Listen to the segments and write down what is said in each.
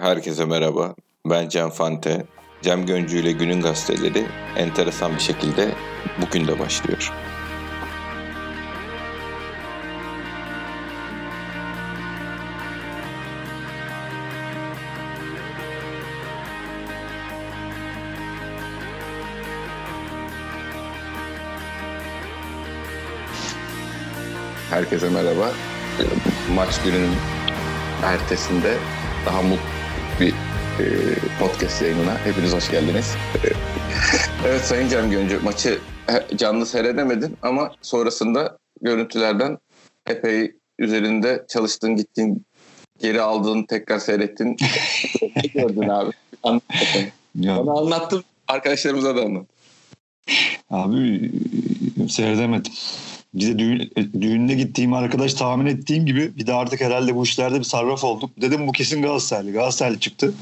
Herkese merhaba. Ben Cem Fante. Cem Göncü ile Günün Gazeteleri enteresan bir şekilde bugün de başlıyor. Herkese merhaba. Maç gününün ertesinde daha mutlu bir e, podcast yayınına hepiniz hoş geldiniz. evet Sayın Cem Göncü maçı canlı seyredemedim ama sonrasında görüntülerden epey üzerinde çalıştın gittin geri aldın tekrar seyrettin gördün abi. Bana anlattım arkadaşlarımıza da anlat. Abi seyredemedim. Bir de düğün, düğününe gittiğim arkadaş tahmin ettiğim gibi bir de artık herhalde bu işlerde bir sarraf olduk. Dedim bu kesin Galatasaraylı. Galatasaraylı çıktı.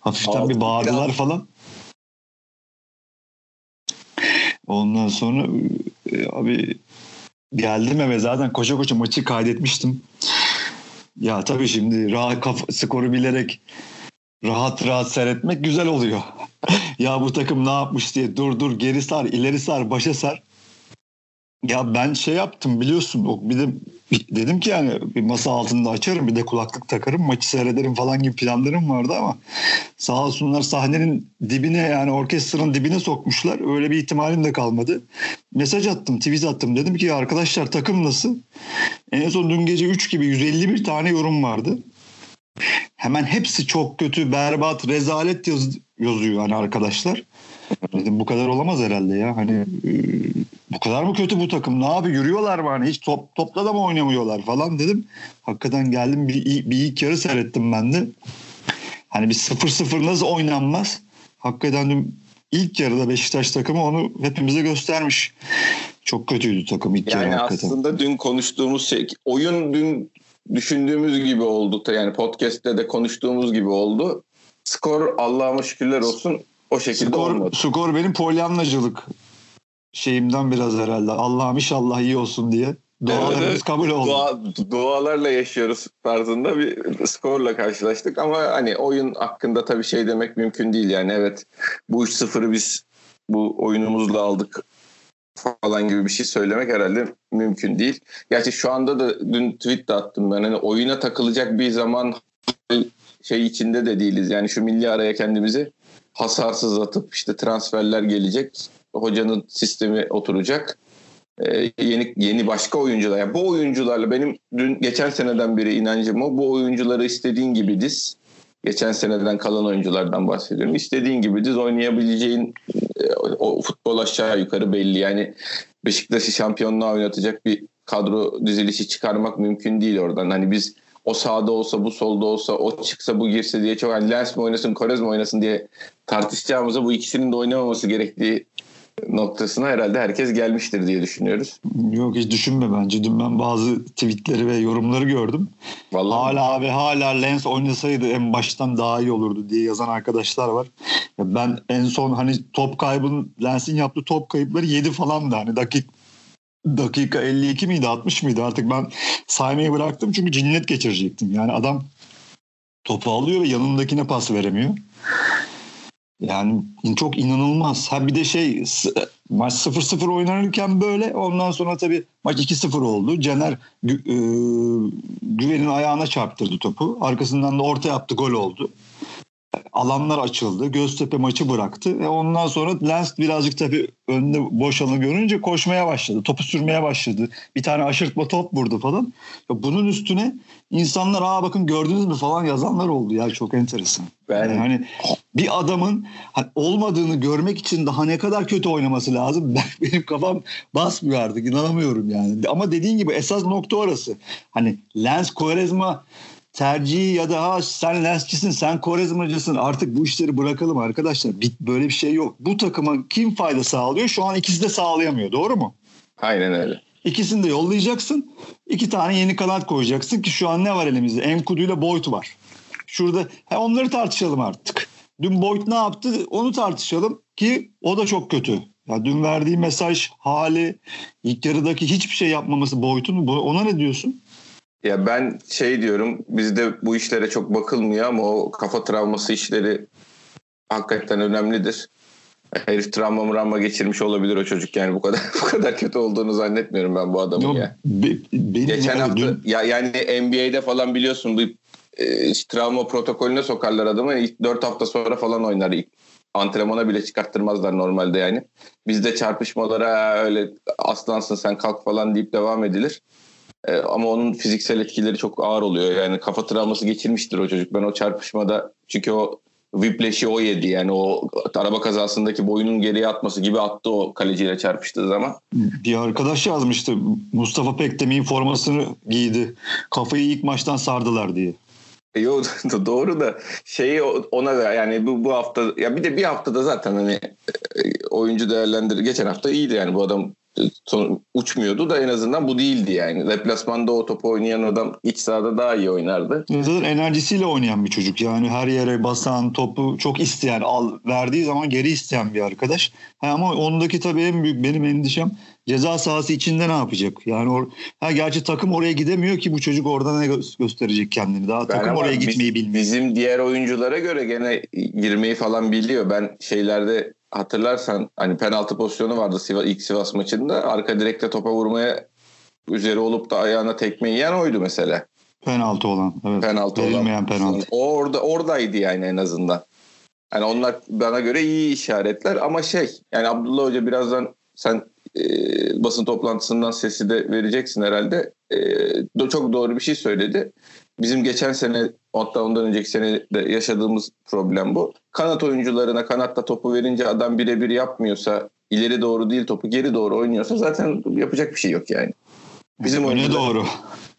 Hafiften Altın bir bağırdılar biraz. falan. Ondan sonra e, abi geldim eve zaten koşa koşa maçı kaydetmiştim. Ya tabii şimdi rahat kafa, skoru bilerek rahat rahat seyretmek güzel oluyor. ya bu takım ne yapmış diye dur dur geri sar ileri sar başa sar. Ya ben şey yaptım biliyorsun bir de dedim ki yani bir masa altında açarım bir de kulaklık takarım maçı seyrederim falan gibi planlarım vardı ama sağ olsunlar sahnenin dibine yani orkestranın dibine sokmuşlar. Öyle bir ihtimalim de kalmadı. Mesaj attım tweet attım dedim ki arkadaşlar takım nasıl? En son dün gece 3 gibi 151 tane yorum vardı. Hemen hepsi çok kötü, berbat, rezalet yaz, yazıyor hani arkadaşlar. Dedim bu kadar olamaz herhalde ya. Hani e, bu kadar mı kötü bu takım? Ne abi yürüyorlar mı hani hiç top, topla da mı oynamıyorlar falan dedim. Hakikaten geldim bir, bir ilk yarı seyrettim ben de. Hani bir sıfır sıfır nasıl oynanmaz? Hakikaten dün ilk yarıda Beşiktaş takımı onu hepimize göstermiş. Çok kötüydü takım ilk yani yarı hakikaten. aslında dün konuştuğumuz şey oyun dün düşündüğümüz gibi oldu. Yani podcast'te de konuştuğumuz gibi oldu. Skor Allah'ıma şükürler olsun o şekilde skor, olmadı. Skor benim polyanlacılık şeyimden biraz herhalde. Allah'ım inşallah iyi olsun diye. Dualarımız evet, kabul oldu. Dua, dualarla yaşıyoruz tarzında bir skorla karşılaştık ama hani oyun hakkında tabii şey demek mümkün değil yani evet bu 3-0'ı biz bu oyunumuzla aldık falan gibi bir şey söylemek herhalde mümkün değil. Gerçi şu anda da dün tweet de attım ben hani oyuna takılacak bir zaman şey içinde de değiliz. Yani şu milli araya kendimizi hasarsız atıp işte transferler gelecek. Hocanın sistemi oturacak. Ee, yeni yeni başka oyuncular. Yani bu oyuncularla benim dün geçen seneden beri inancım o. Bu oyuncuları istediğin gibi diz. Geçen seneden kalan oyunculardan bahsediyorum. İstediğin gibi diz oynayabileceğin e, o futbol aşağı yukarı belli. Yani Beşiktaş'ı şampiyonluğa oynatacak bir kadro dizilişi çıkarmak mümkün değil oradan. Hani biz o sağda olsa bu solda olsa o çıksa bu girse diye çok hani Lens mi oynasın Korez mi oynasın diye tartışacağımıza bu ikisinin de oynamaması gerektiği noktasına herhalde herkes gelmiştir diye düşünüyoruz. Yok hiç düşünme bence. Dün ben bazı tweetleri ve yorumları gördüm. Vallahi hala abi hala Lens oynasaydı en baştan daha iyi olurdu diye yazan arkadaşlar var. Ya ben en son hani top kaybın Lens'in yaptığı top kayıpları 7 falan da hani dakik dakika 52 miydi 60 mıydı artık ben saymayı bıraktım çünkü cinnet geçirecektim. Yani adam topu alıyor ve yanındakine pas veremiyor. Yani çok inanılmaz. Ha bir de şey maç 0-0 oynanırken böyle ondan sonra tabii maç 2-0 oldu. Caner e, Güven'in ayağına çarptırdı topu. Arkasından da orta yaptı gol oldu alanlar açıldı. Göztepe maçı bıraktı. Ve ondan sonra Lens birazcık tabii önünde boş alanı görünce koşmaya başladı. Topu sürmeye başladı. Bir tane aşırtma top vurdu falan. Ya bunun üstüne insanlar aa bakın gördünüz mü falan yazanlar oldu ya çok enteresan. Yani hani bir adamın hani olmadığını görmek için daha ne kadar kötü oynaması lazım. Ben, benim kafam basmıyor artık inanamıyorum yani. Ama dediğin gibi esas nokta orası. Hani Lens Quaresma tercihi ya da ha sen Lensçisin sen Korezmacısın artık bu işleri bırakalım arkadaşlar. Böyle bir şey yok. Bu takıma kim fayda sağlıyor? Şu an ikisi de sağlayamıyor. Doğru mu? Aynen öyle. İkisini de yollayacaksın. İki tane yeni kanat koyacaksın ki şu an ne var elimizde? Enkudu ile Boyd var. Şurada he onları tartışalım artık. Dün Boyd ne yaptı onu tartışalım ki o da çok kötü. Ya dün verdiği mesaj hali ilk yarıdaki hiçbir şey yapmaması Boyd'un ona ne diyorsun? Ya ben şey diyorum bizde bu işlere çok bakılmıyor ama o kafa travması işleri hakikaten önemlidir. Herif travma mravma geçirmiş olabilir o çocuk yani bu kadar bu kadar kötü olduğunu zannetmiyorum ben bu adamın Yok, ya. Be, benim Geçen hafta dün... ya yani NBA'de falan biliyorsun bu e, travma protokolüne sokarlar adamı. İlk 4 hafta sonra falan oynar. İlk antrenmana bile çıkarttırmazlar normalde yani. Bizde çarpışmalara öyle aslansın sen kalk falan deyip devam edilir. Ee, ama onun fiziksel etkileri çok ağır oluyor. Yani kafa travması geçirmiştir o çocuk. Ben o çarpışmada çünkü o Whiplash'i o yedi. Yani o araba kazasındaki boyunun geriye atması gibi attı o kaleciyle çarpıştığı zaman. Bir arkadaş yazmıştı. Mustafa Pekdemir'in formasını giydi. Kafayı ilk maçtan sardılar diye. E, yo doğru da şeyi ona yani bu bu hafta ya bir de bir haftada zaten hani e, oyuncu değerlendir geçen hafta iyiydi yani bu adam uçmuyordu da en azından bu değildi yani. Deplasmanda o topu oynayan adam iç sahada daha iyi oynardı. Zaten enerjisiyle oynayan bir çocuk. Yani her yere basan, topu çok isteyen, al, verdiği zaman geri isteyen bir arkadaş. Ha, ama ondaki tabii en büyük benim endişem ceza sahası içinde ne yapacak? Yani or ha gerçi takım oraya gidemiyor ki bu çocuk orada ne gö- gösterecek kendini. Daha ben takım oraya gitmeyi bilmiyor. Bizim diğer oyunculara göre gene girmeyi falan biliyor. Ben şeylerde hatırlarsan hani penaltı pozisyonu vardı Sivas, ilk Sivas maçında. Arka direkte topa vurmaya üzeri olup da ayağına tekme yiyen oydu mesela. Penaltı olan. Evet. Penaltı Verilmeyen olan. penaltı. O orada oradaydı yani en azından. Yani onlar bana göre iyi işaretler ama şey yani Abdullah Hoca birazdan sen e, basın toplantısından sesi de vereceksin herhalde. E, çok doğru bir şey söyledi. Bizim geçen sene hatta ondan önceki sene de yaşadığımız problem bu. Kanat oyuncularına kanatta topu verince adam birebir yapmıyorsa ileri doğru değil topu geri doğru oynuyorsa zaten yapacak bir şey yok yani. Bizim öne doğru.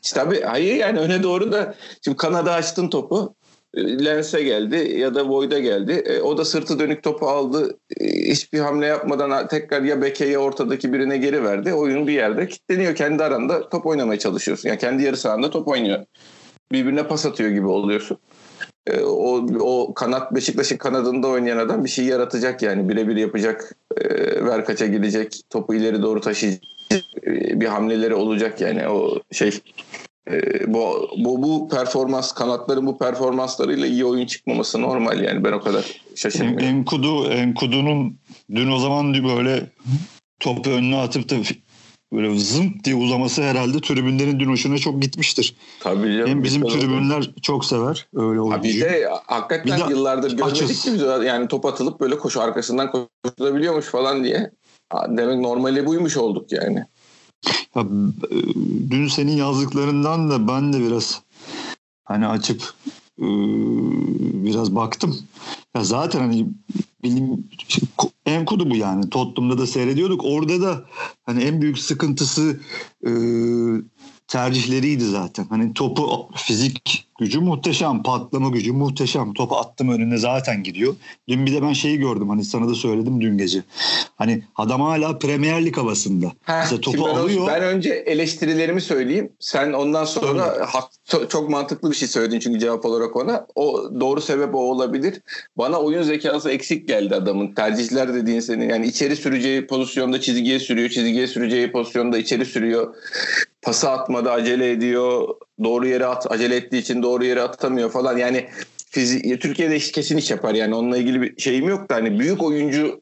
İşte tabii hayır yani öne doğru da şimdi kanada açtın topu Lens'e geldi ya da Void'a geldi. E, o da sırtı dönük topu aldı. E, hiçbir hamle yapmadan tekrar ya beke ya ortadaki birine geri verdi. Oyun bir yerde kilitleniyor. Kendi aranda top oynamaya çalışıyorsun. Yani kendi yarı sahanda top oynuyor birbirine pas atıyor gibi oluyorsun. E, o, o kanat Beşiktaş'ın kanadında oynayan adam bir şey yaratacak yani. Birebir yapacak e, ver kaça gidecek topu ileri doğru taşıyacak. E, bir hamleleri olacak yani. O şey e, bu, bu bu performans kanatların bu performanslarıyla iyi oyun çıkmaması normal yani. Ben o kadar şaşırmıyorum. Enkudu Enkudu'nun dün o zaman böyle topu önüne atıp da böyle zımp diye uzaması herhalde tribünlerin dün hoşuna çok gitmiştir. Tabii canım. Hem bizim tribünler oldu. çok sever öyle oyuncuyu. Bir de hakikaten bir de yıllardır görmedik ki biz yani top atılıp böyle koşu arkasından koşulabiliyormuş falan diye. Demek normali buymuş olduk yani. Ya, e, dün senin yazdıklarından da ben de biraz hani açıp e, biraz baktım. Ya zaten hani bilim enkodu bu yani. Tottenham'da da seyrediyorduk. Orada da hani en büyük sıkıntısı e, tercihleriydi zaten. Hani topu fizik gücü muhteşem, patlama gücü muhteşem. Topu attım önüne zaten gidiyor. Dün bir de ben şeyi gördüm hani sana da söyledim dün gece. Hani adam hala Premier Lig havasında. Heh, Mesela topu ben alıyor. Ben önce eleştirilerimi söyleyeyim. Sen ondan sonra hak, çok mantıklı bir şey söyledin çünkü cevap olarak ona. O doğru sebep o olabilir. Bana oyun zekası eksik geldi adamın. Tercihler dediğin senin yani içeri süreceği pozisyonda çizgiye sürüyor. Çizgiye süreceği pozisyonda içeri sürüyor pası atmada acele ediyor. Doğru yere at, acele ettiği için doğru yere atamıyor falan. Yani fizik, Türkiye'de iş, kesin iş yapar yani onunla ilgili bir şeyim yok da hani büyük oyuncu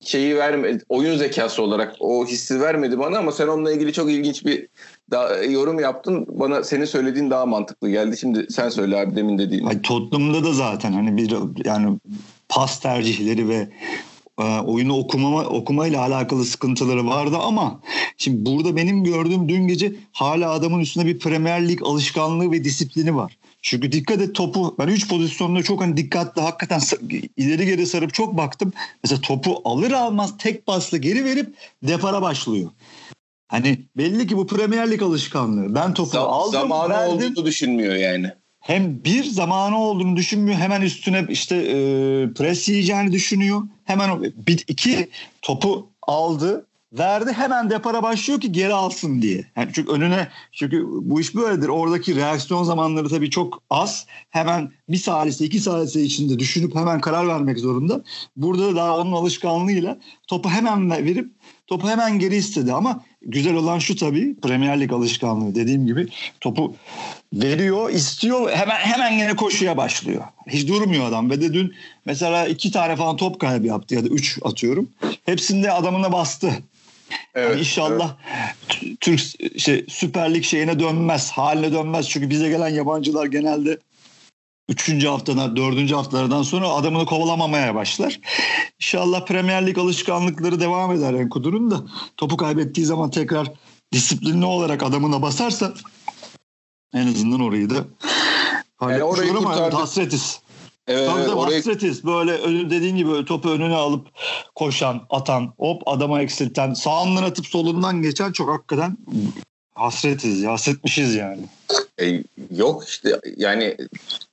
şeyi verme oyun zekası olarak o hissi vermedi bana ama sen onunla ilgili çok ilginç bir da, yorum yaptın. Bana senin söylediğin daha mantıklı geldi. Şimdi sen söyle abi demin dediğin. Ay, Tottenham'da da zaten hani bir yani pas tercihleri ve oyunu okuma okumayla alakalı sıkıntıları vardı ama şimdi burada benim gördüğüm dün gece hala adamın üstünde bir Premier Lig alışkanlığı ve disiplini var. Çünkü dikkat et topu ben 3 pozisyonda çok hani dikkatli hakikaten ileri geri sarıp çok baktım. Mesela topu alır almaz tek pasla geri verip depara başlıyor. Hani belli ki bu Premier Lig alışkanlığı. Ben topu Zam- aldım Zamanı verdim. olduğunu düşünmüyor yani hem bir zamanı olduğunu düşünmüyor. Hemen üstüne işte e, pres yiyeceğini düşünüyor. Hemen bir, iki topu aldı verdi hemen depara başlıyor ki geri alsın diye. Yani çünkü önüne çünkü bu iş böyledir. Oradaki reaksiyon zamanları tabii çok az. Hemen bir salise iki salise içinde düşünüp hemen karar vermek zorunda. Burada da daha onun alışkanlığıyla topu hemen verip topu hemen geri istedi ama güzel olan şu tabii Premier Lig alışkanlığı dediğim gibi topu veriyor, istiyor hemen hemen yine koşuya başlıyor. Hiç durmuyor adam ve de dün mesela iki tane falan top kaybı yaptı ya da üç atıyorum. Hepsinde adamına bastı. Evet, yani inşallah evet. Türk şey Süper Lig şeyine dönmez, haline dönmez. Çünkü bize gelen yabancılar genelde üçüncü haftadan, dördüncü haftalardan sonra adamını kovalamamaya başlar. İnşallah Premier Lig alışkanlıkları devam eder Enkudu'nun da topu kaybettiği zaman tekrar disiplinli olarak adamına basarsa en azından orayı da yani orayı kurtardı. hasretiz. Evet, Tabii evet, orayı... hasretiz. Böyle dediğin gibi topu önüne alıp koşan, atan, hop adama eksilten, sağından atıp solundan geçen çok hakikaten hasretiz. Hasretmişiz yani. E, yok işte yani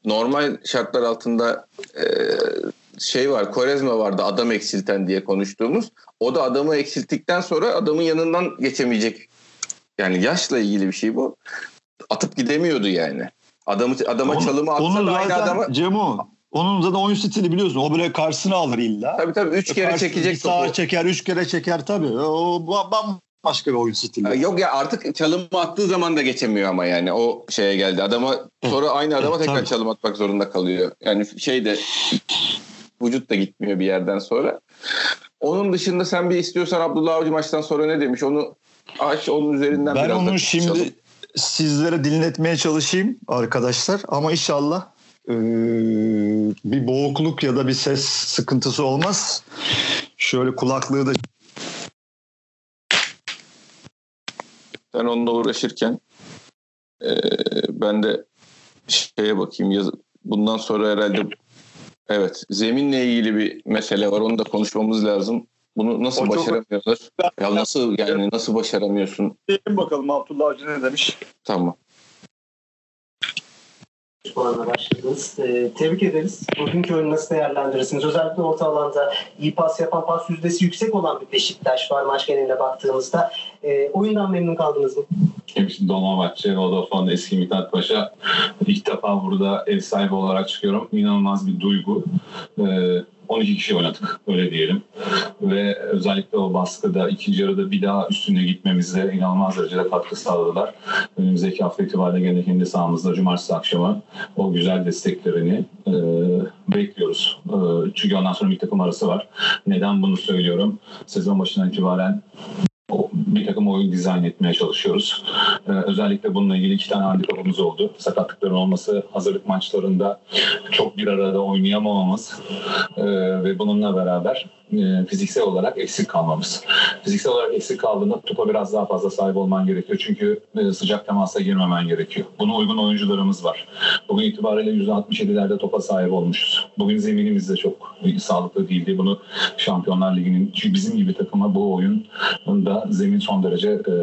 normal şartlar altında e, şey var Korezma vardı adam eksilten diye konuştuğumuz. O da adamı eksilttikten sonra adamın yanından geçemeyecek. Yani yaşla ilgili bir şey bu. Atıp gidemiyordu yani. Adamı adama onu, çalımı atsa da aynı adama Cemo onun zaten oyun stili biliyorsun. O böyle karşısına alır illa. Tabii tabii. Üç kere Karşı, çekecek Sağa çeker, üç kere çeker tabii. O başka bir oyun stili. Yok ya artık çalım attığı zaman da geçemiyor ama yani o şeye geldi. Adama sonra aynı adama tekrar tabii. çalım atmak zorunda kalıyor. Yani şey de vücut da gitmiyor bir yerden sonra. Onun dışında sen bir istiyorsan Abdullah Avcı maçtan sonra ne demiş onu aç onun üzerinden ben biraz onu şimdi çalım. sizlere dinletmeye çalışayım arkadaşlar ama inşallah ee, bir boğukluk ya da bir ses sıkıntısı olmaz. Şöyle kulaklığı da Ben onunla uğraşırken e, ben de şeye bakayım. Yaz, bundan sonra herhalde evet zeminle ilgili bir mesele var. Onu da konuşmamız lazım. Bunu nasıl o başaramıyorlar? Çok... Ya nasıl yani nasıl başaramıyorsun? Diyelim bakalım Abdullah Avcı ne demiş? Tamam puanla başladınız. E, tebrik ederiz. Bugünkü oyunu nasıl değerlendirirsiniz? Özellikle orta alanda iyi pas yapan, pas yüzdesi yüksek olan bir Beşiktaş var maç geneline baktığımızda. E, oyundan memnun kaldınız mı? Hepsi Dolmabahçe, Vodafone, eski Mithat Paşa. İlk defa burada ev sahibi olarak çıkıyorum. İnanılmaz bir duygu. E, 12 kişi oynadık öyle diyelim. Ve özellikle o baskıda ikinci yarıda bir daha üstüne gitmemize inanılmaz derecede katkı sağladılar. Önümüzdeki hafta itibariyle gene kendi sahamızda cumartesi akşamı o güzel desteklerini e, bekliyoruz. E, çünkü ondan sonra bir takım arası var. Neden bunu söylüyorum? Sezon başından itibaren bir takım oyun dizayn etmeye çalışıyoruz. Ee, özellikle bununla ilgili iki tane handikapımız oldu. Sakatlıkların olması, hazırlık maçlarında çok bir arada oynayamamamız ee, ve bununla beraber e, fiziksel olarak eksik kalmamız. Fiziksel olarak eksik kaldığında topa biraz daha fazla sahip olman gerekiyor. Çünkü e, sıcak temasa girmemen gerekiyor. Buna uygun oyuncularımız var. Bugün itibariyle %67'lerde topa sahip olmuşuz. Bugün zeminimiz de çok sağlıklı değildi. Bunu Şampiyonlar Ligi'nin bizim gibi takıma bu oyunda zemin son derece e,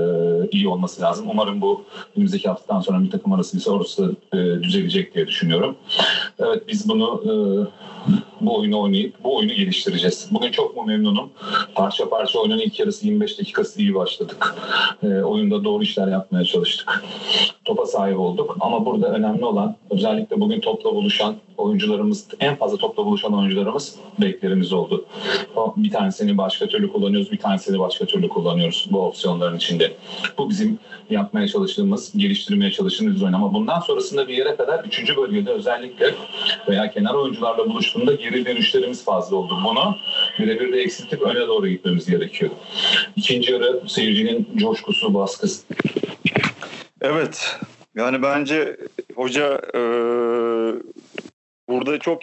iyi olması lazım. Umarım bu önümüzdeki haftadan sonra bir takım arası ise orası e, düzelecek diye düşünüyorum. Evet biz bunu bu oyunu oynayıp bu oyunu geliştireceğiz. Bugün çok mu memnunum? Parça parça oyunun ilk yarısı 25 dakikası iyi başladık. E, oyunda doğru işler yapmaya çalıştık. Topa sahip olduk ama burada önemli olan özellikle bugün topla buluşan oyuncularımız en fazla topla buluşan oyuncularımız beklerimiz oldu. Bir tanesini başka türlü kullanıyoruz, bir tanesini başka türlü kullanıyoruz bu opsiyonların içinde. Bu bizim yapmaya çalıştığımız, geliştirmeye çalıştığımız oyun ama bundan sonrasında bir yere kadar üçüncü bölgede özellikle veya kenar oyuncularla buluştuğunda dönüşlerimiz fazla oldu. Bunu birebir de eksiltip öne doğru gitmemiz gerekiyor. İkinci yarı seyircinin coşkusu, baskısı. Evet. Yani bence hoca e, burada çok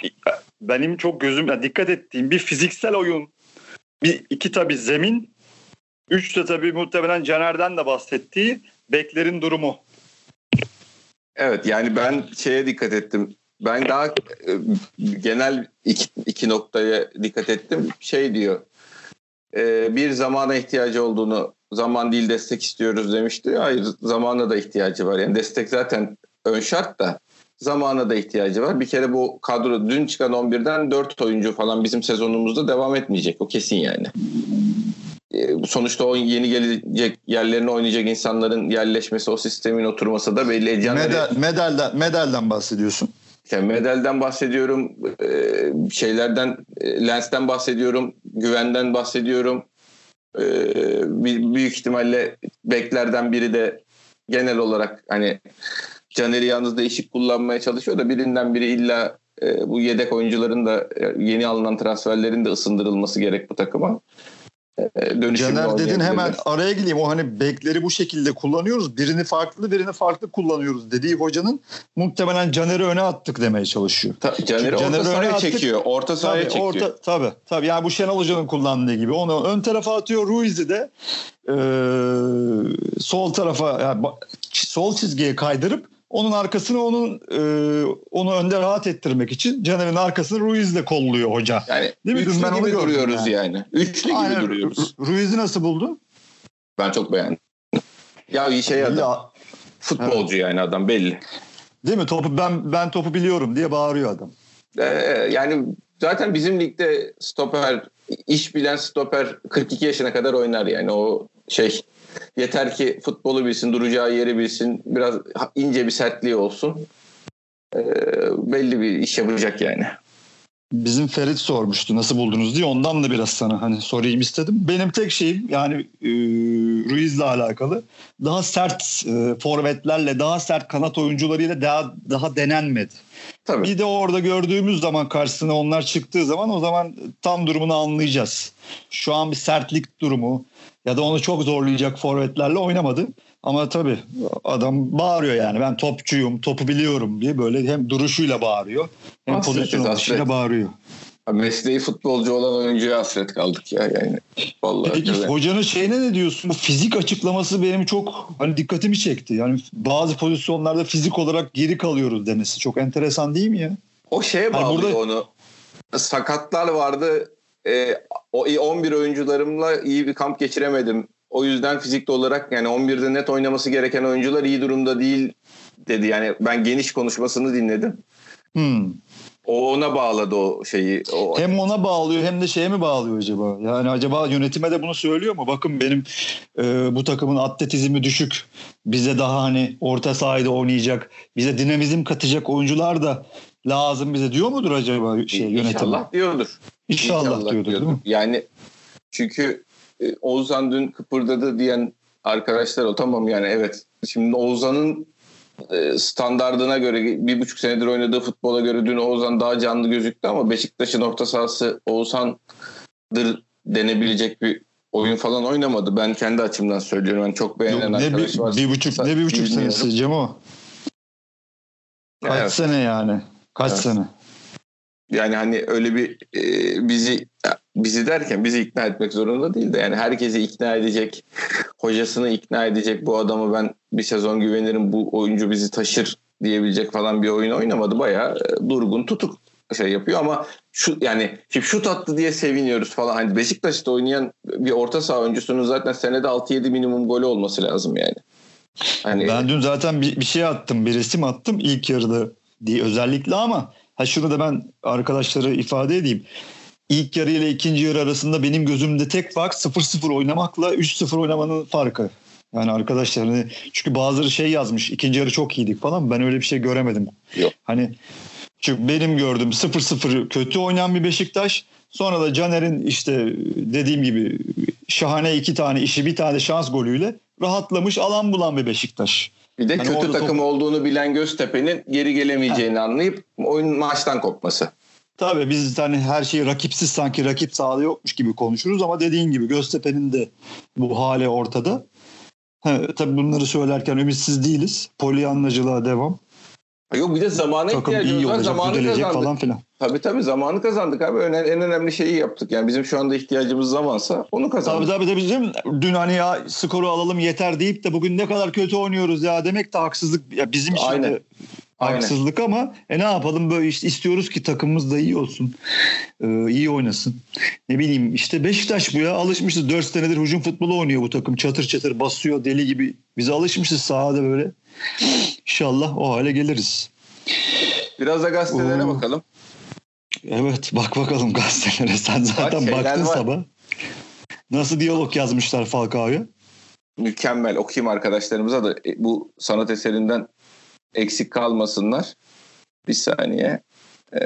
benim çok gözüm yani dikkat ettiğim bir fiziksel oyun. Bir iki tabi zemin. Üç de tabi muhtemelen Caner'den de bahsettiği beklerin durumu. Evet yani ben şeye dikkat ettim. Ben daha e, genel iki, iki noktaya dikkat ettim. Şey diyor. E, bir zamana ihtiyacı olduğunu zaman değil destek istiyoruz demişti. Hayır zamana da ihtiyacı var. Yani destek zaten ön şart da zamana da ihtiyacı var. Bir kere bu kadro dün çıkan 11'den 4 oyuncu falan bizim sezonumuzda devam etmeyecek. O kesin yani. E, sonuçta o yeni gelecek yerlerine oynayacak insanların yerleşmesi, o sistemin oturması da belli edeceğini... Medal, medalden, medalden bahsediyorsun. İşte Medel'den bahsediyorum, e, şeylerden, e, Lens'ten bahsediyorum, Güven'den bahsediyorum. Ee, büyük ihtimalle beklerden biri de genel olarak hani Caner'i yalnız değişik kullanmaya çalışıyor da birinden biri illa e, bu yedek oyuncuların da e, yeni alınan transferlerin de ısındırılması gerek bu takıma. E, Caner dedin hemen araya gireyim. O hani bekleri bu şekilde kullanıyoruz. Birini farklı birini farklı kullanıyoruz dediği hocanın muhtemelen Caner'i öne attık demeye çalışıyor. Ta, Caner'i orta sahaya çekiyor. Orta sahaya tabii, çekiyor. Orta, tabii tabii. Yani bu Şenol Hoca'nın kullandığı gibi. Onu ön tarafa atıyor. Ruiz'i de e, sol tarafa yani sol çizgiye kaydırıp onun arkasını onun e, onu önde rahat ettirmek için Caner'in arkasını Ruiz'le kolluyor hoca. Yani Değil mi? üçlü ben gibi duruyoruz yani. yani. Üçlü Aynen. gibi duruyoruz. Ruiz'i nasıl buldun? Ben çok beğendim. Ya iyi şey adam. Ya, Futbolcu evet. yani adam belli. Değil mi? Topu ben ben topu biliyorum diye bağırıyor adam. Ee, yani zaten bizim ligde stoper iş bilen stoper 42 yaşına kadar oynar yani o şey Yeter ki futbolu bilsin, duracağı yeri bilsin, biraz ince bir sertliği olsun. Ee, belli bir iş yapacak yani. Bizim Ferit sormuştu nasıl buldunuz diye ondan da biraz sana hani sorayım istedim. Benim tek şeyim yani e, Ruiz'le alakalı daha sert e, forvetlerle daha sert kanat oyuncularıyla daha daha denenmedi. Tabii. Bir de orada gördüğümüz zaman karşısına onlar çıktığı zaman o zaman tam durumunu anlayacağız. Şu an bir sertlik durumu, ya da onu çok zorlayacak forvetlerle oynamadı. Ama tabii adam bağırıyor yani ben topçuyum, topu biliyorum diye böyle hem duruşuyla bağırıyor hem hasret, pozisyon alışıyla bağırıyor. Mesleği futbolcu olan oyuncuya hasret kaldık ya yani. Vallahi Peki öyle. hocanın şeyine ne diyorsun? Bu fizik açıklaması benim çok hani dikkatimi çekti. Yani bazı pozisyonlarda fizik olarak geri kalıyoruz demesi çok enteresan değil mi ya? O şeye bağlıyor hani burada... onu. Sakatlar vardı e, o 11 oyuncularımla iyi bir kamp geçiremedim. O yüzden fizikli olarak yani 11'de net oynaması gereken oyuncular iyi durumda değil dedi. Yani ben geniş konuşmasını dinledim. Hmm. O ona bağladı o şeyi. O... Hem ona bağlıyor hem de şeye mi bağlıyor acaba? Yani acaba yönetime de bunu söylüyor mu? Bakın benim e, bu takımın atletizmi düşük. Bize daha hani orta sahada oynayacak, bize dinamizm katacak oyuncular da lazım bize diyor mudur acaba şey yönetim? İnşallah diyordur. İnşallah, İnşallah diyordur, diyordur. Değil mi? Yani çünkü e, Oğuzhan dün kıpırdadı diyen arkadaşlar o tamam yani evet. Şimdi Oğuzhan'ın e, standardına göre bir buçuk senedir oynadığı futbola göre dün Oğuzhan daha canlı gözüktü ama Beşiktaş'ın orta sahası Oğuzhan'dır denebilecek bir oyun falan oynamadı. Ben kendi açımdan söylüyorum. Yani çok beğenen Yok, ne arkadaş bir, var. Bir buçuk, ne bir buçuk senesi Cemo? Kaç evet. sene yani? Kaç evet. sene? Yani hani öyle bir e, bizi bizi derken bizi ikna etmek zorunda değil de yani herkesi ikna edecek, hocasını ikna edecek bu adamı ben bir sezon güvenirim bu oyuncu bizi taşır diyebilecek falan bir oyun oynamadı. Bayağı e, durgun tutuk şey yapıyor ama şu yani şimdi şut attı diye seviniyoruz falan. Hani Beşiktaş'ta oynayan bir orta saha oyuncusunun zaten senede 6-7 minimum golü olması lazım yani. Hani... Ben dün zaten bir, bir şey attım, bir resim attım ilk yarıda diye özellikle ama Ha şunu da ben arkadaşlara ifade edeyim. İlk yarı ile ikinci yarı arasında benim gözümde tek fark 0-0 oynamakla 3-0 oynamanın farkı. Yani arkadaşlar hani çünkü bazıları şey yazmış ikinci yarı çok iyiydik falan ben öyle bir şey göremedim. Yok. Hani çünkü benim gördüğüm 0-0 kötü oynayan bir Beşiktaş. Sonra da Caner'in işte dediğim gibi şahane iki tane işi bir tane şans golüyle rahatlamış alan bulan bir Beşiktaş. Bir de hani kötü takım top... olduğunu bilen Göztepe'nin geri gelemeyeceğini ha. anlayıp oyun maçtan kopması. Tabii biz hani her şeyi rakipsiz sanki rakip sahada yokmuş gibi konuşuruz ama dediğin gibi Göztepe'nin de bu hali ortada. Ha, tabii bunları söylerken ümitsiz değiliz. Polyanlacılığa devam. Yok bir de zamana Takım ihtiyacımız iyi var. Olacak, zamanı kazandık. falan filan. Tabii tabii zamanı kazandık abi. En, en önemli şeyi yaptık. Yani bizim şu anda ihtiyacımız zamansa onu kazandık. Tabii tabii bizim dün hani ya skoru alalım yeter deyip de bugün ne kadar kötü oynuyoruz ya demek de haksızlık. Ya bizim için Aynen. de haksızlık Aynen. ama e ne yapalım böyle işte istiyoruz ki takımımız da iyi olsun. Ee, iyi oynasın. Ne bileyim işte Beşiktaş bu ya alışmışız 4 senedir hücum futbolu oynuyor bu takım. Çatır çatır basıyor deli gibi. Biz alışmışız sahada böyle. İnşallah o hale geliriz. Biraz da gazetelere Oo. bakalım. Evet bak bakalım gazetelere. Sen zaten Bak, baktın var. sabah. Nasıl diyalog yazmışlar Falcao'ya? Mükemmel. Okuyayım arkadaşlarımıza da e, bu sanat eserinden eksik kalmasınlar. Bir saniye. Ee,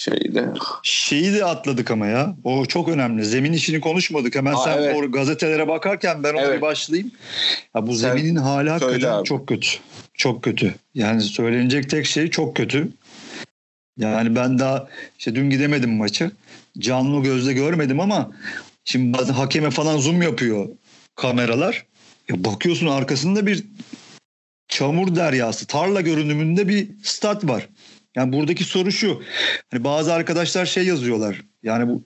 şeyde. Şeyi de atladık ama ya. O çok önemli. Zemin işini konuşmadık. Hemen Aa, sen evet. o gazetelere bakarken ben ona evet. bir başlayayım. Ya bu sen zeminin hali hakikaten çok kötü. Çok kötü. Yani söylenecek tek şey çok kötü. Yani ben daha işte dün gidemedim maçı. Canlı gözle görmedim ama şimdi bazen hakeme falan zoom yapıyor kameralar. Ya bakıyorsun arkasında bir çamur deryası, tarla görünümünde bir stat var. Yani buradaki soru şu. Hani bazı arkadaşlar şey yazıyorlar. Yani bu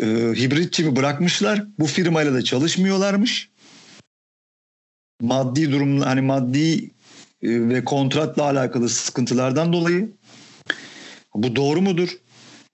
e, hibrit çimi bırakmışlar. Bu firmayla da çalışmıyorlarmış. Maddi durum hani maddi e, ve kontratla alakalı sıkıntılardan dolayı. Bu doğru mudur?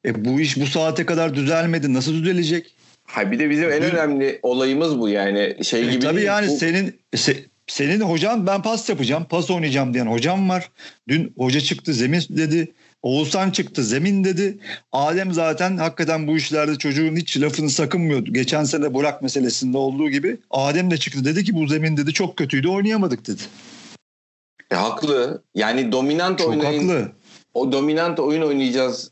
E bu iş bu saate kadar düzelmedi. Nasıl düzelecek? Ha bir de bizim en önemli olayımız bu yani şey e, gibi. E, tabii yani bu... senin se, senin hocan ben pas yapacağım, pas oynayacağım diyen hocam var. Dün hoca çıktı zemin dedi. Oğuzhan çıktı zemin dedi. Adem zaten hakikaten bu işlerde çocuğun hiç lafını sakınmıyordu. Geçen sene Burak meselesinde olduğu gibi Adem de çıktı dedi ki bu zemin dedi çok kötüydü oynayamadık dedi. E, haklı. Yani dominant çok oynayın. Haklı. O dominant oyun oynayacağız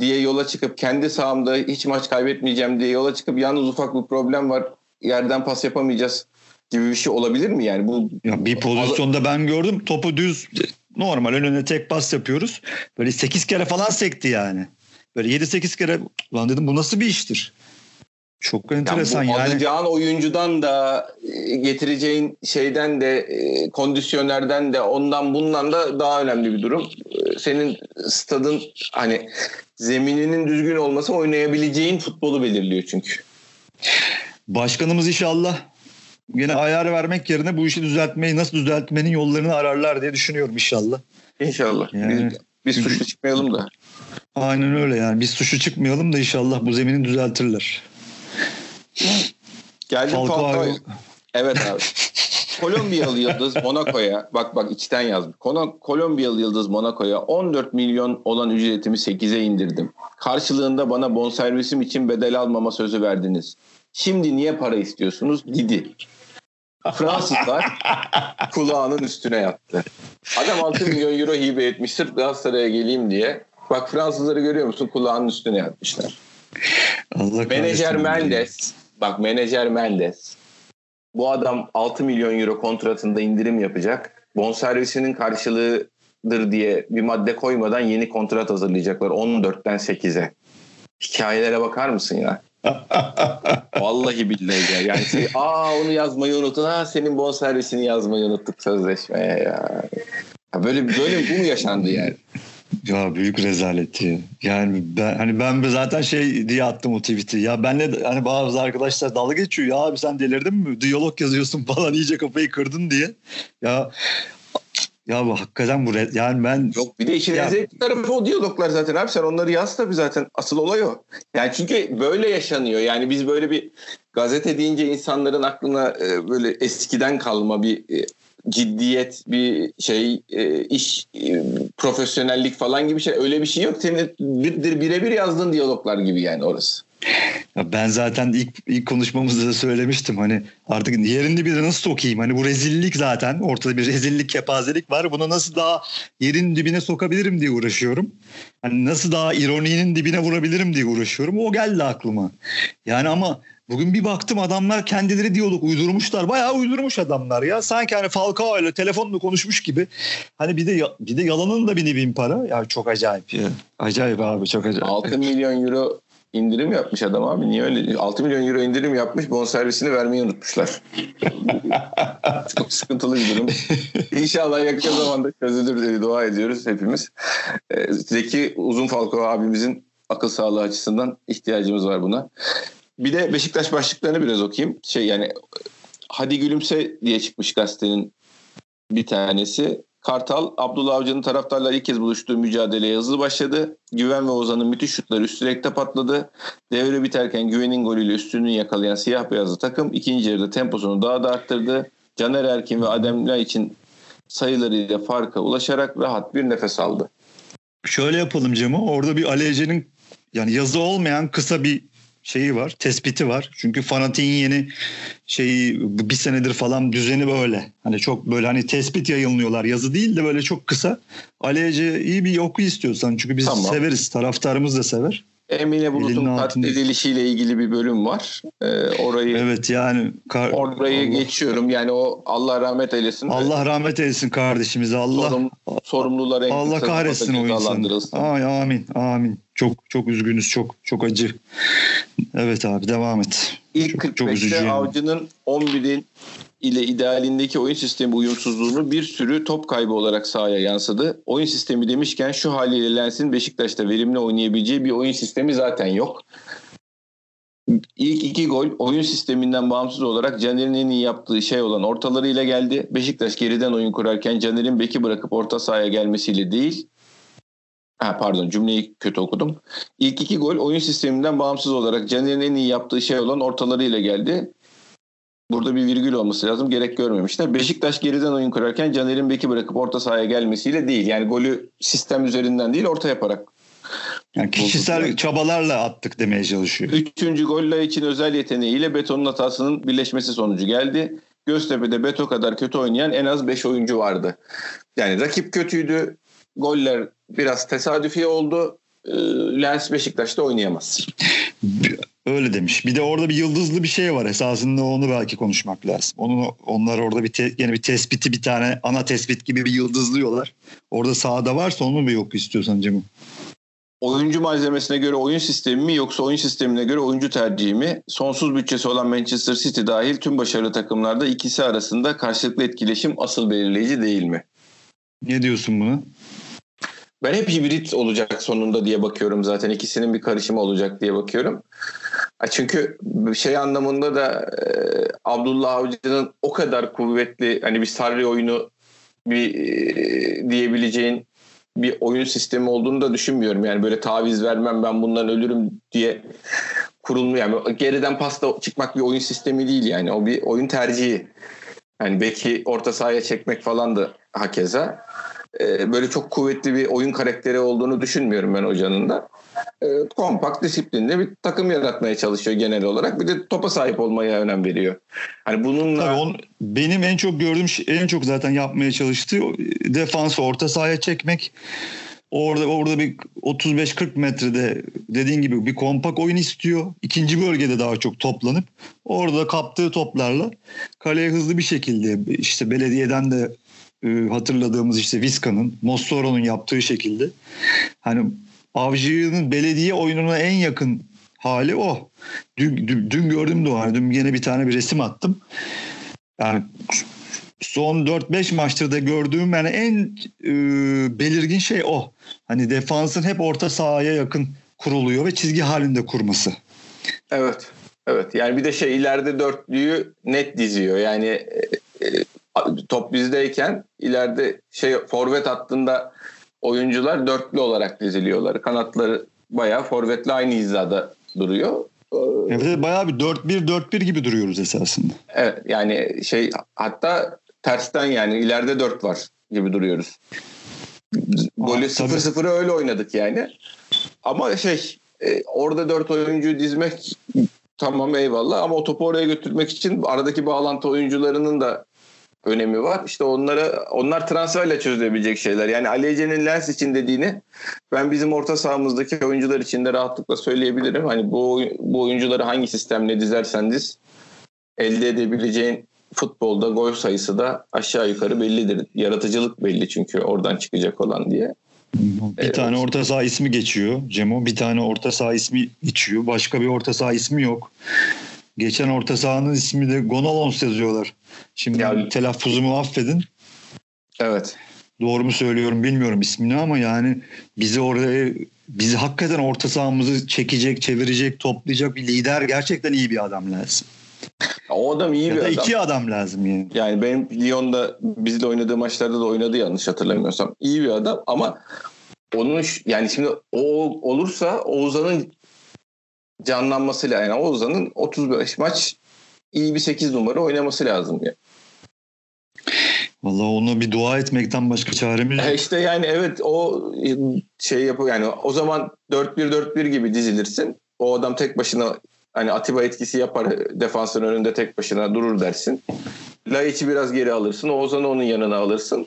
diye yola çıkıp kendi sahamda hiç maç kaybetmeyeceğim diye yola çıkıp yalnız ufak bir problem var. Yerden pas yapamayacağız gibi bir şey olabilir mi yani? Bu ya bir pozisyonda ben gördüm topu düz normal önüne tek pas yapıyoruz. Böyle 8 kere falan sekti yani. Böyle 7-8 kere lan dedim bu nasıl bir iştir? Çok enteresan yani. Bu yani. Alacağın oyuncudan da e, getireceğin şeyden de e, kondisyonerden de ondan bundan da daha önemli bir durum. E, senin stadın hani zemininin düzgün olması oynayabileceğin futbolu belirliyor çünkü. Başkanımız inşallah yine ayar vermek yerine bu işi düzeltmeyi nasıl düzeltmenin yollarını ararlar diye düşünüyorum inşallah. İnşallah. Yani, biz, biz suçlu çıkmayalım da. Aynen öyle yani biz suçlu çıkmayalım da inşallah bu zemini düzeltirler. Geldim Falcao. Evet abi. Kolombiyalı yıldız Monaco'ya bak bak içten yazdım. Kolombiyalı yıldız Monaco'ya 14 milyon olan ücretimi 8'e indirdim. Karşılığında bana bonservisim için bedel almama sözü verdiniz. Şimdi niye para istiyorsunuz? Didi. Fransızlar kulağının üstüne yattı. Adam 6 milyon euro hibe etmiş sırf Galatasaray'a geleyim diye. Bak Fransızları görüyor musun? Kulağının üstüne yatmışlar. Allah menajer Mendes bak menajer Mendes bu adam 6 milyon euro kontratında indirim yapacak. Bonservisinin karşılığıdır diye bir madde koymadan yeni kontrat hazırlayacaklar 14'ten 8'e. Hikayelere bakar mısın ya? Vallahi billahi ya. Yani şey, aa onu yazmayı unuttun. Ha senin bonservisini yazmayı unuttuk sözleşmeye ya. ya böyle böyle bu mu yaşandı yani? Ya büyük rezaleti. Yani ben hani ben zaten şey diye attım o tweet'i. Ya benle hani bazı arkadaşlar dalga geçiyor. Ya abi sen delirdin mi? Diyalog yazıyorsun falan iyice kafayı kırdın diye. Ya ya bu hakikaten bu yani ben yok bir de işin zevkli tarafı o diyaloglar zaten abi sen onları yaz tabii zaten asıl olay o. Yani çünkü böyle yaşanıyor. Yani biz böyle bir gazete deyince insanların aklına e, böyle eskiden kalma bir e, ciddiyet, bir şey, e, iş, e, profesyonellik falan gibi şey öyle bir şey yok. Senin birebir yazdığın diyaloglar gibi yani orası. Ya ben zaten ilk, ilk konuşmamızda da söylemiştim hani artık yerin dibine nasıl sokayım hani bu rezillik zaten ortada bir rezillik kepazelik var bunu nasıl daha yerin dibine sokabilirim diye uğraşıyorum. Hani nasıl daha ironinin dibine vurabilirim diye uğraşıyorum o geldi aklıma. Yani ama Bugün bir baktım adamlar kendileri diyalog uydurmuşlar. Bayağı uydurmuş adamlar ya. Sanki hani Falcao ile telefonla konuşmuş gibi. Hani bir de bir de yalanın da bir bin para. Ya çok acayip ya. Acayip abi çok acayip. 6 milyon euro indirim yapmış adam abi. Niye öyle? 6 milyon euro indirim yapmış. Bonservisini vermeyi unutmuşlar. çok sıkıntılı bir durum. İnşallah yakın zamanda çözülür diye dua ediyoruz hepimiz. Ee, Zeki Uzun Falcao abimizin akıl sağlığı açısından ihtiyacımız var buna. Bir de Beşiktaş başlıklarını biraz okuyayım. Şey yani Hadi Gülümse diye çıkmış gazetenin bir tanesi. Kartal, Abdullah Avcı'nın taraftarlar ilk kez buluştuğu mücadeleye hızlı başladı. Güven ve Ozan'ın müthiş şutları üst patladı. Devre biterken Güven'in golüyle üstünlüğü yakalayan siyah beyazlı takım ikinci yarıda temposunu daha da arttırdı. Caner Erkin ve Ademla için sayılarıyla farka ulaşarak rahat bir nefes aldı. Şöyle yapalım Cemo. Orada bir Ali Ece'nin yani yazı olmayan kısa bir şeyi var, tespiti var. Çünkü fanatiğin yeni şeyi bir senedir falan düzeni böyle. Hani çok böyle hani tespit yayınlıyorlar. Yazı değil de böyle çok kısa. Ali iyi bir oku istiyorsan. Çünkü biz tamam. severiz. Taraftarımız da sever. Emine Bulut'un katledilişiyle ilgili bir bölüm var. Ee, orayı Evet yani kar- orayı Allah. geçiyorum. Yani o Allah rahmet eylesin. Allah rahmet eylesin kardeşimize. Allah Sorum, sorumlular en Allah kahretsin o insanı. Ay amin. Amin. Çok çok üzgünüz. Çok çok acı. Evet abi devam et. İlk çok, 45'te Avcı'nın 11'in ile idealindeki oyun sistemi uyumsuzluğunu bir sürü top kaybı olarak sahaya yansıdı. Oyun sistemi demişken şu haliyle Lens'in Beşiktaş'ta verimli oynayabileceği bir oyun sistemi zaten yok. İlk iki gol oyun sisteminden bağımsız olarak Caner'in en iyi yaptığı şey olan ortalarıyla geldi. Beşiktaş geriden oyun kurarken Caner'in beki bırakıp orta sahaya gelmesiyle değil. Ha, pardon cümleyi kötü okudum. İlk iki gol oyun sisteminden bağımsız olarak Caner'in en iyi yaptığı şey olan ortalarıyla geldi. Burada bir virgül olması lazım. Gerek görmemişler. Beşiktaş geriden oyun kurarken Caner'in beki bırakıp orta sahaya gelmesiyle değil. Yani golü sistem üzerinden değil orta yaparak yani kişisel bozuldu. çabalarla attık demeye çalışıyor. Üçüncü golle için özel yeteneğiyle Beton'un hatasının birleşmesi sonucu geldi. Göztepe'de Beto kadar kötü oynayan en az 5 oyuncu vardı. Yani rakip kötüydü. Goller biraz tesadüfi oldu. Ee, Lens Beşiktaş'ta oynayamaz. Öyle demiş. Bir de orada bir yıldızlı bir şey var esasında onu belki konuşmak lazım. Onu onlar orada bir te, yine bir tespiti bir tane ana tespit gibi bir yıldızlıyorlar. Orada sahada varsa onu mu yok istiyorsan Cemil? Oyuncu malzemesine göre oyun sistemi mi yoksa oyun sistemine göre oyuncu tercihi mi? Sonsuz bütçesi olan Manchester City dahil tüm başarılı takımlarda ikisi arasında karşılıklı etkileşim asıl belirleyici değil mi? Ne diyorsun bunu? Ben hep hibrit olacak sonunda diye bakıyorum zaten. ikisinin bir karışımı olacak diye bakıyorum. Çünkü şey anlamında da e, Abdullah Avcı'nın o kadar kuvvetli hani bir sarri oyunu bir e, diyebileceğin bir oyun sistemi olduğunu da düşünmüyorum. Yani böyle taviz vermem ben bundan ölürüm diye kurulmuyor. Yani geriden pasta çıkmak bir oyun sistemi değil yani. O bir oyun tercihi. Yani belki orta sahaya çekmek falan da hakeza. Ee, böyle çok kuvvetli bir oyun karakteri olduğunu düşünmüyorum ben hocanın da. Ee, kompakt, disiplinli bir takım yaratmaya çalışıyor genel olarak. Bir de topa sahip olmaya önem veriyor. Hani bununla Tabii on, benim en çok gördüğüm şey, en çok zaten yapmaya çalıştığı defansı orta sahaya çekmek. Orada orada bir 35-40 metrede dediğin gibi bir kompak oyun istiyor. İkinci bölgede daha çok toplanıp orada kaptığı toplarla kaleye hızlı bir şekilde işte belediyeden de e, hatırladığımız işte Vizca'nın, Mossoro'nun yaptığı şekilde hani Avcı'nın belediye oyununa en yakın hali o. Dün, dün, dün gördüm de. Hani dün yine bir tane bir resim attım. Yani son 4-5 maçtır da gördüğüm yani en e, belirgin şey o. Hani defansın hep orta sahaya yakın kuruluyor ve çizgi halinde kurması. Evet. Evet. Yani bir de şey ileride dörtlüyü net diziyor. Yani e, e, top bizdeyken ileride şey forvet hattında oyuncular dörtlü olarak diziliyorlar. Kanatları bayağı forvetle aynı hizada duruyor. Evet bayağı bir 4-1-4-1 gibi duruyoruz esasında. Evet yani şey hatta tersten yani ileride 4 var gibi duruyoruz. Golü 0-0'ı öyle oynadık yani. Ama şey e, orada 4 oyuncu dizmek tamam eyvallah ama o topu oraya götürmek için aradaki bağlantı oyuncularının da önemi var. İşte onlara onlar transferle çözülebilecek şeyler. Yani Ali Ece'nin Lens için dediğini ben bizim orta sahamızdaki oyuncular için de rahatlıkla söyleyebilirim. Hani bu bu oyuncuları hangi sistemle dizersen diz elde edebileceğin futbolda gol sayısı da aşağı yukarı bellidir. Yaratıcılık belli çünkü oradan çıkacak olan diye. Bir evet. tane orta saha ismi geçiyor Cemo. Bir tane orta saha ismi geçiyor. Başka bir orta saha ismi yok. Geçen orta sahanın ismi de Gonalons yazıyorlar. Şimdi ya, telaffuzumu affedin. Evet. Doğru mu söylüyorum bilmiyorum ismini ama yani bizi oraya bizi hakikaten orta sahamızı çekecek, çevirecek, toplayacak bir lider gerçekten iyi bir adam lazım. O adam iyi ya bir da adam. iki adam lazım yani. Yani benim Lyon'da bizle oynadığı maçlarda da oynadı yanlış hatırlamıyorsam. İyi bir adam ama onun yani şimdi o olursa Oğuzhan'ın canlanmasıyla yani Oğuzhan'ın 35 maç iyi bir 8 numara oynaması lazım ya. Valla ona bir dua etmekten başka çaremiz yok. E işte yani evet o şey yapıyor yani o zaman 4-1-4-1 gibi dizilirsin. O adam tek başına Hani Atiba etkisi yapar defansın önünde tek başına durur dersin. Laiç'i biraz geri alırsın. Oğuzhan'ı onun yanına alırsın.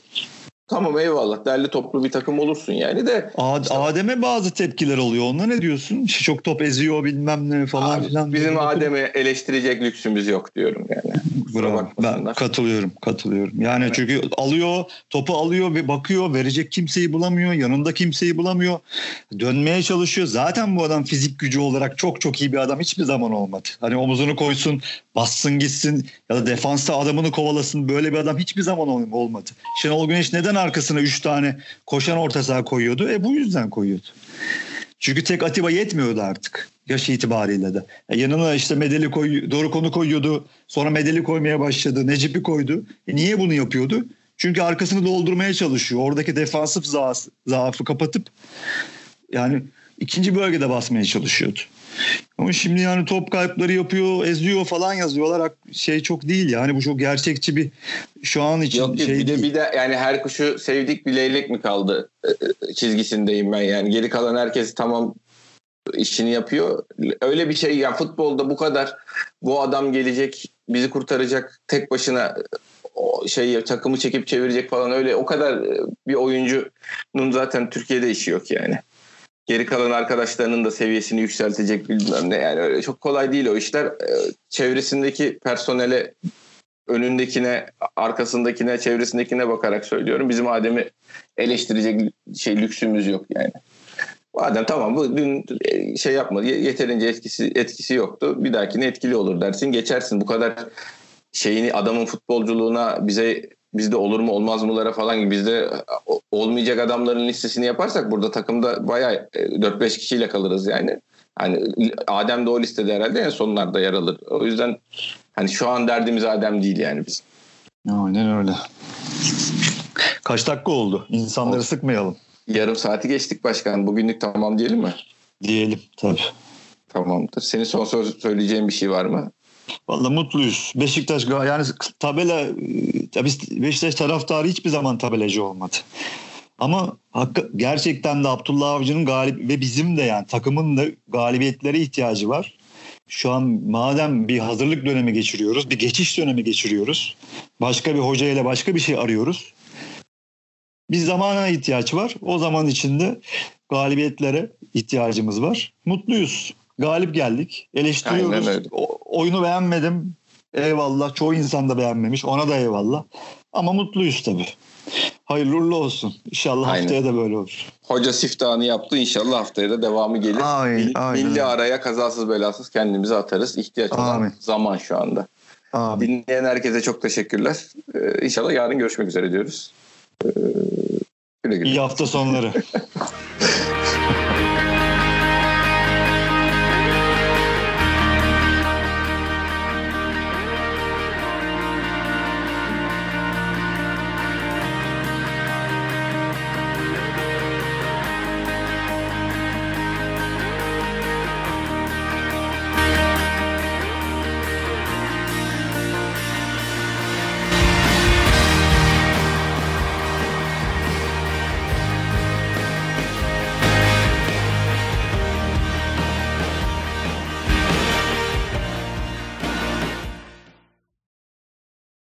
Tamam eyvallah derli toplu bir takım olursun yani de. Ad, işte, Adem'e bazı tepkiler oluyor. Onunla ne diyorsun? Çok top eziyor bilmem ne falan abi, filan. Bizim Adem'i eleştirecek lüksümüz yok diyorum yani. Bravo. Ben katılıyorum katılıyorum. Yani evet. çünkü alıyor topu alıyor ve bakıyor verecek kimseyi bulamıyor. Yanında kimseyi bulamıyor. Dönmeye çalışıyor. Zaten bu adam fizik gücü olarak çok çok iyi bir adam hiçbir zaman olmadı. Hani omuzunu koysun bassın gitsin ya da defansta adamını kovalasın böyle bir adam hiçbir zaman olmadı. Şenol Güneş neden arkasına 3 tane koşan orta saha koyuyordu? E bu yüzden koyuyordu. Çünkü tek Atiba yetmiyordu artık yaş itibariyle de. E yanına işte Medeli koy, doğru konu koyuyordu. Sonra Medeli koymaya başladı. Necip'i koydu. E niye bunu yapıyordu? Çünkü arkasını doldurmaya çalışıyor. Oradaki defansif zaafı kapatıp yani ikinci bölgede basmaya çalışıyordu. Ama şimdi yani top kayıpları yapıyor, eziyor falan yazıyorlar. Şey çok değil yani bu çok gerçekçi bir şu an için Yok, şey bir değil. de bir de yani her kuşu sevdik bir leylek mi kaldı e, e, çizgisindeyim ben yani. Geri kalan herkes tamam işini yapıyor. Öyle bir şey ya futbolda bu kadar bu adam gelecek bizi kurtaracak tek başına şey takımı çekip çevirecek falan öyle o kadar e, bir oyuncunun zaten Türkiye'de işi yok yani geri kalan arkadaşlarının da seviyesini yükseltecek bilmem ne yani öyle çok kolay değil o işler. Ee, çevresindeki personele önündekine, arkasındakine, çevresindekine bakarak söylüyorum. Bizim Adem'i eleştirecek şey lüksümüz yok yani. Adem tamam bu dün e, şey yapmadı. Yeterince etkisi etkisi yoktu. Bir dahakine etkili olur dersin. Geçersin. Bu kadar şeyini adamın futbolculuğuna bize bizde olur mu olmaz mılara falan gibi bizde olmayacak adamların listesini yaparsak burada takımda bayağı 4-5 e, kişiyle kalırız yani. Hani Adem de o listede herhalde en sonlarda yer alır. O yüzden hani şu an derdimiz Adem değil yani biz. Aynen öyle. Kaç dakika oldu? İnsanları oldu. sıkmayalım. Yarım saati geçtik başkan. Bugünlük tamam diyelim mi? Diyelim tabii. Tamamdır. Senin son söz söyleyeceğin bir şey var mı? Valla mutluyuz. Beşiktaş yani tabela tabii Beşiktaş taraftarı hiçbir zaman tabelacı olmadı. Ama hakkı, gerçekten de Abdullah Avcı'nın galip ve bizim de yani takımın da galibiyetlere ihtiyacı var. Şu an madem bir hazırlık dönemi geçiriyoruz, bir geçiş dönemi geçiriyoruz. Başka bir hoca ile başka bir şey arıyoruz. Bir zamana ihtiyaç var. O zaman içinde galibiyetlere ihtiyacımız var. Mutluyuz. Galip geldik. Eleştiriyoruz. O, oyunu beğenmedim. Eyvallah. Çoğu insan da beğenmemiş. Ona da eyvallah. Ama mutluyuz tabii. Hayırlı uğurlu olsun. İnşallah aynen. haftaya da böyle olur. Hoca siftahını yaptı. İnşallah haftaya da devamı gelir. Aynen, Mil, aynen. Milli araya kazasız belasız kendimizi atarız. İhtiyaç olan amin. zaman şu anda. Amin. Dinleyen herkese çok teşekkürler. Ee, inşallah yarın görüşmek üzere diyoruz. Ee, güle güle. İyi hafta sonları.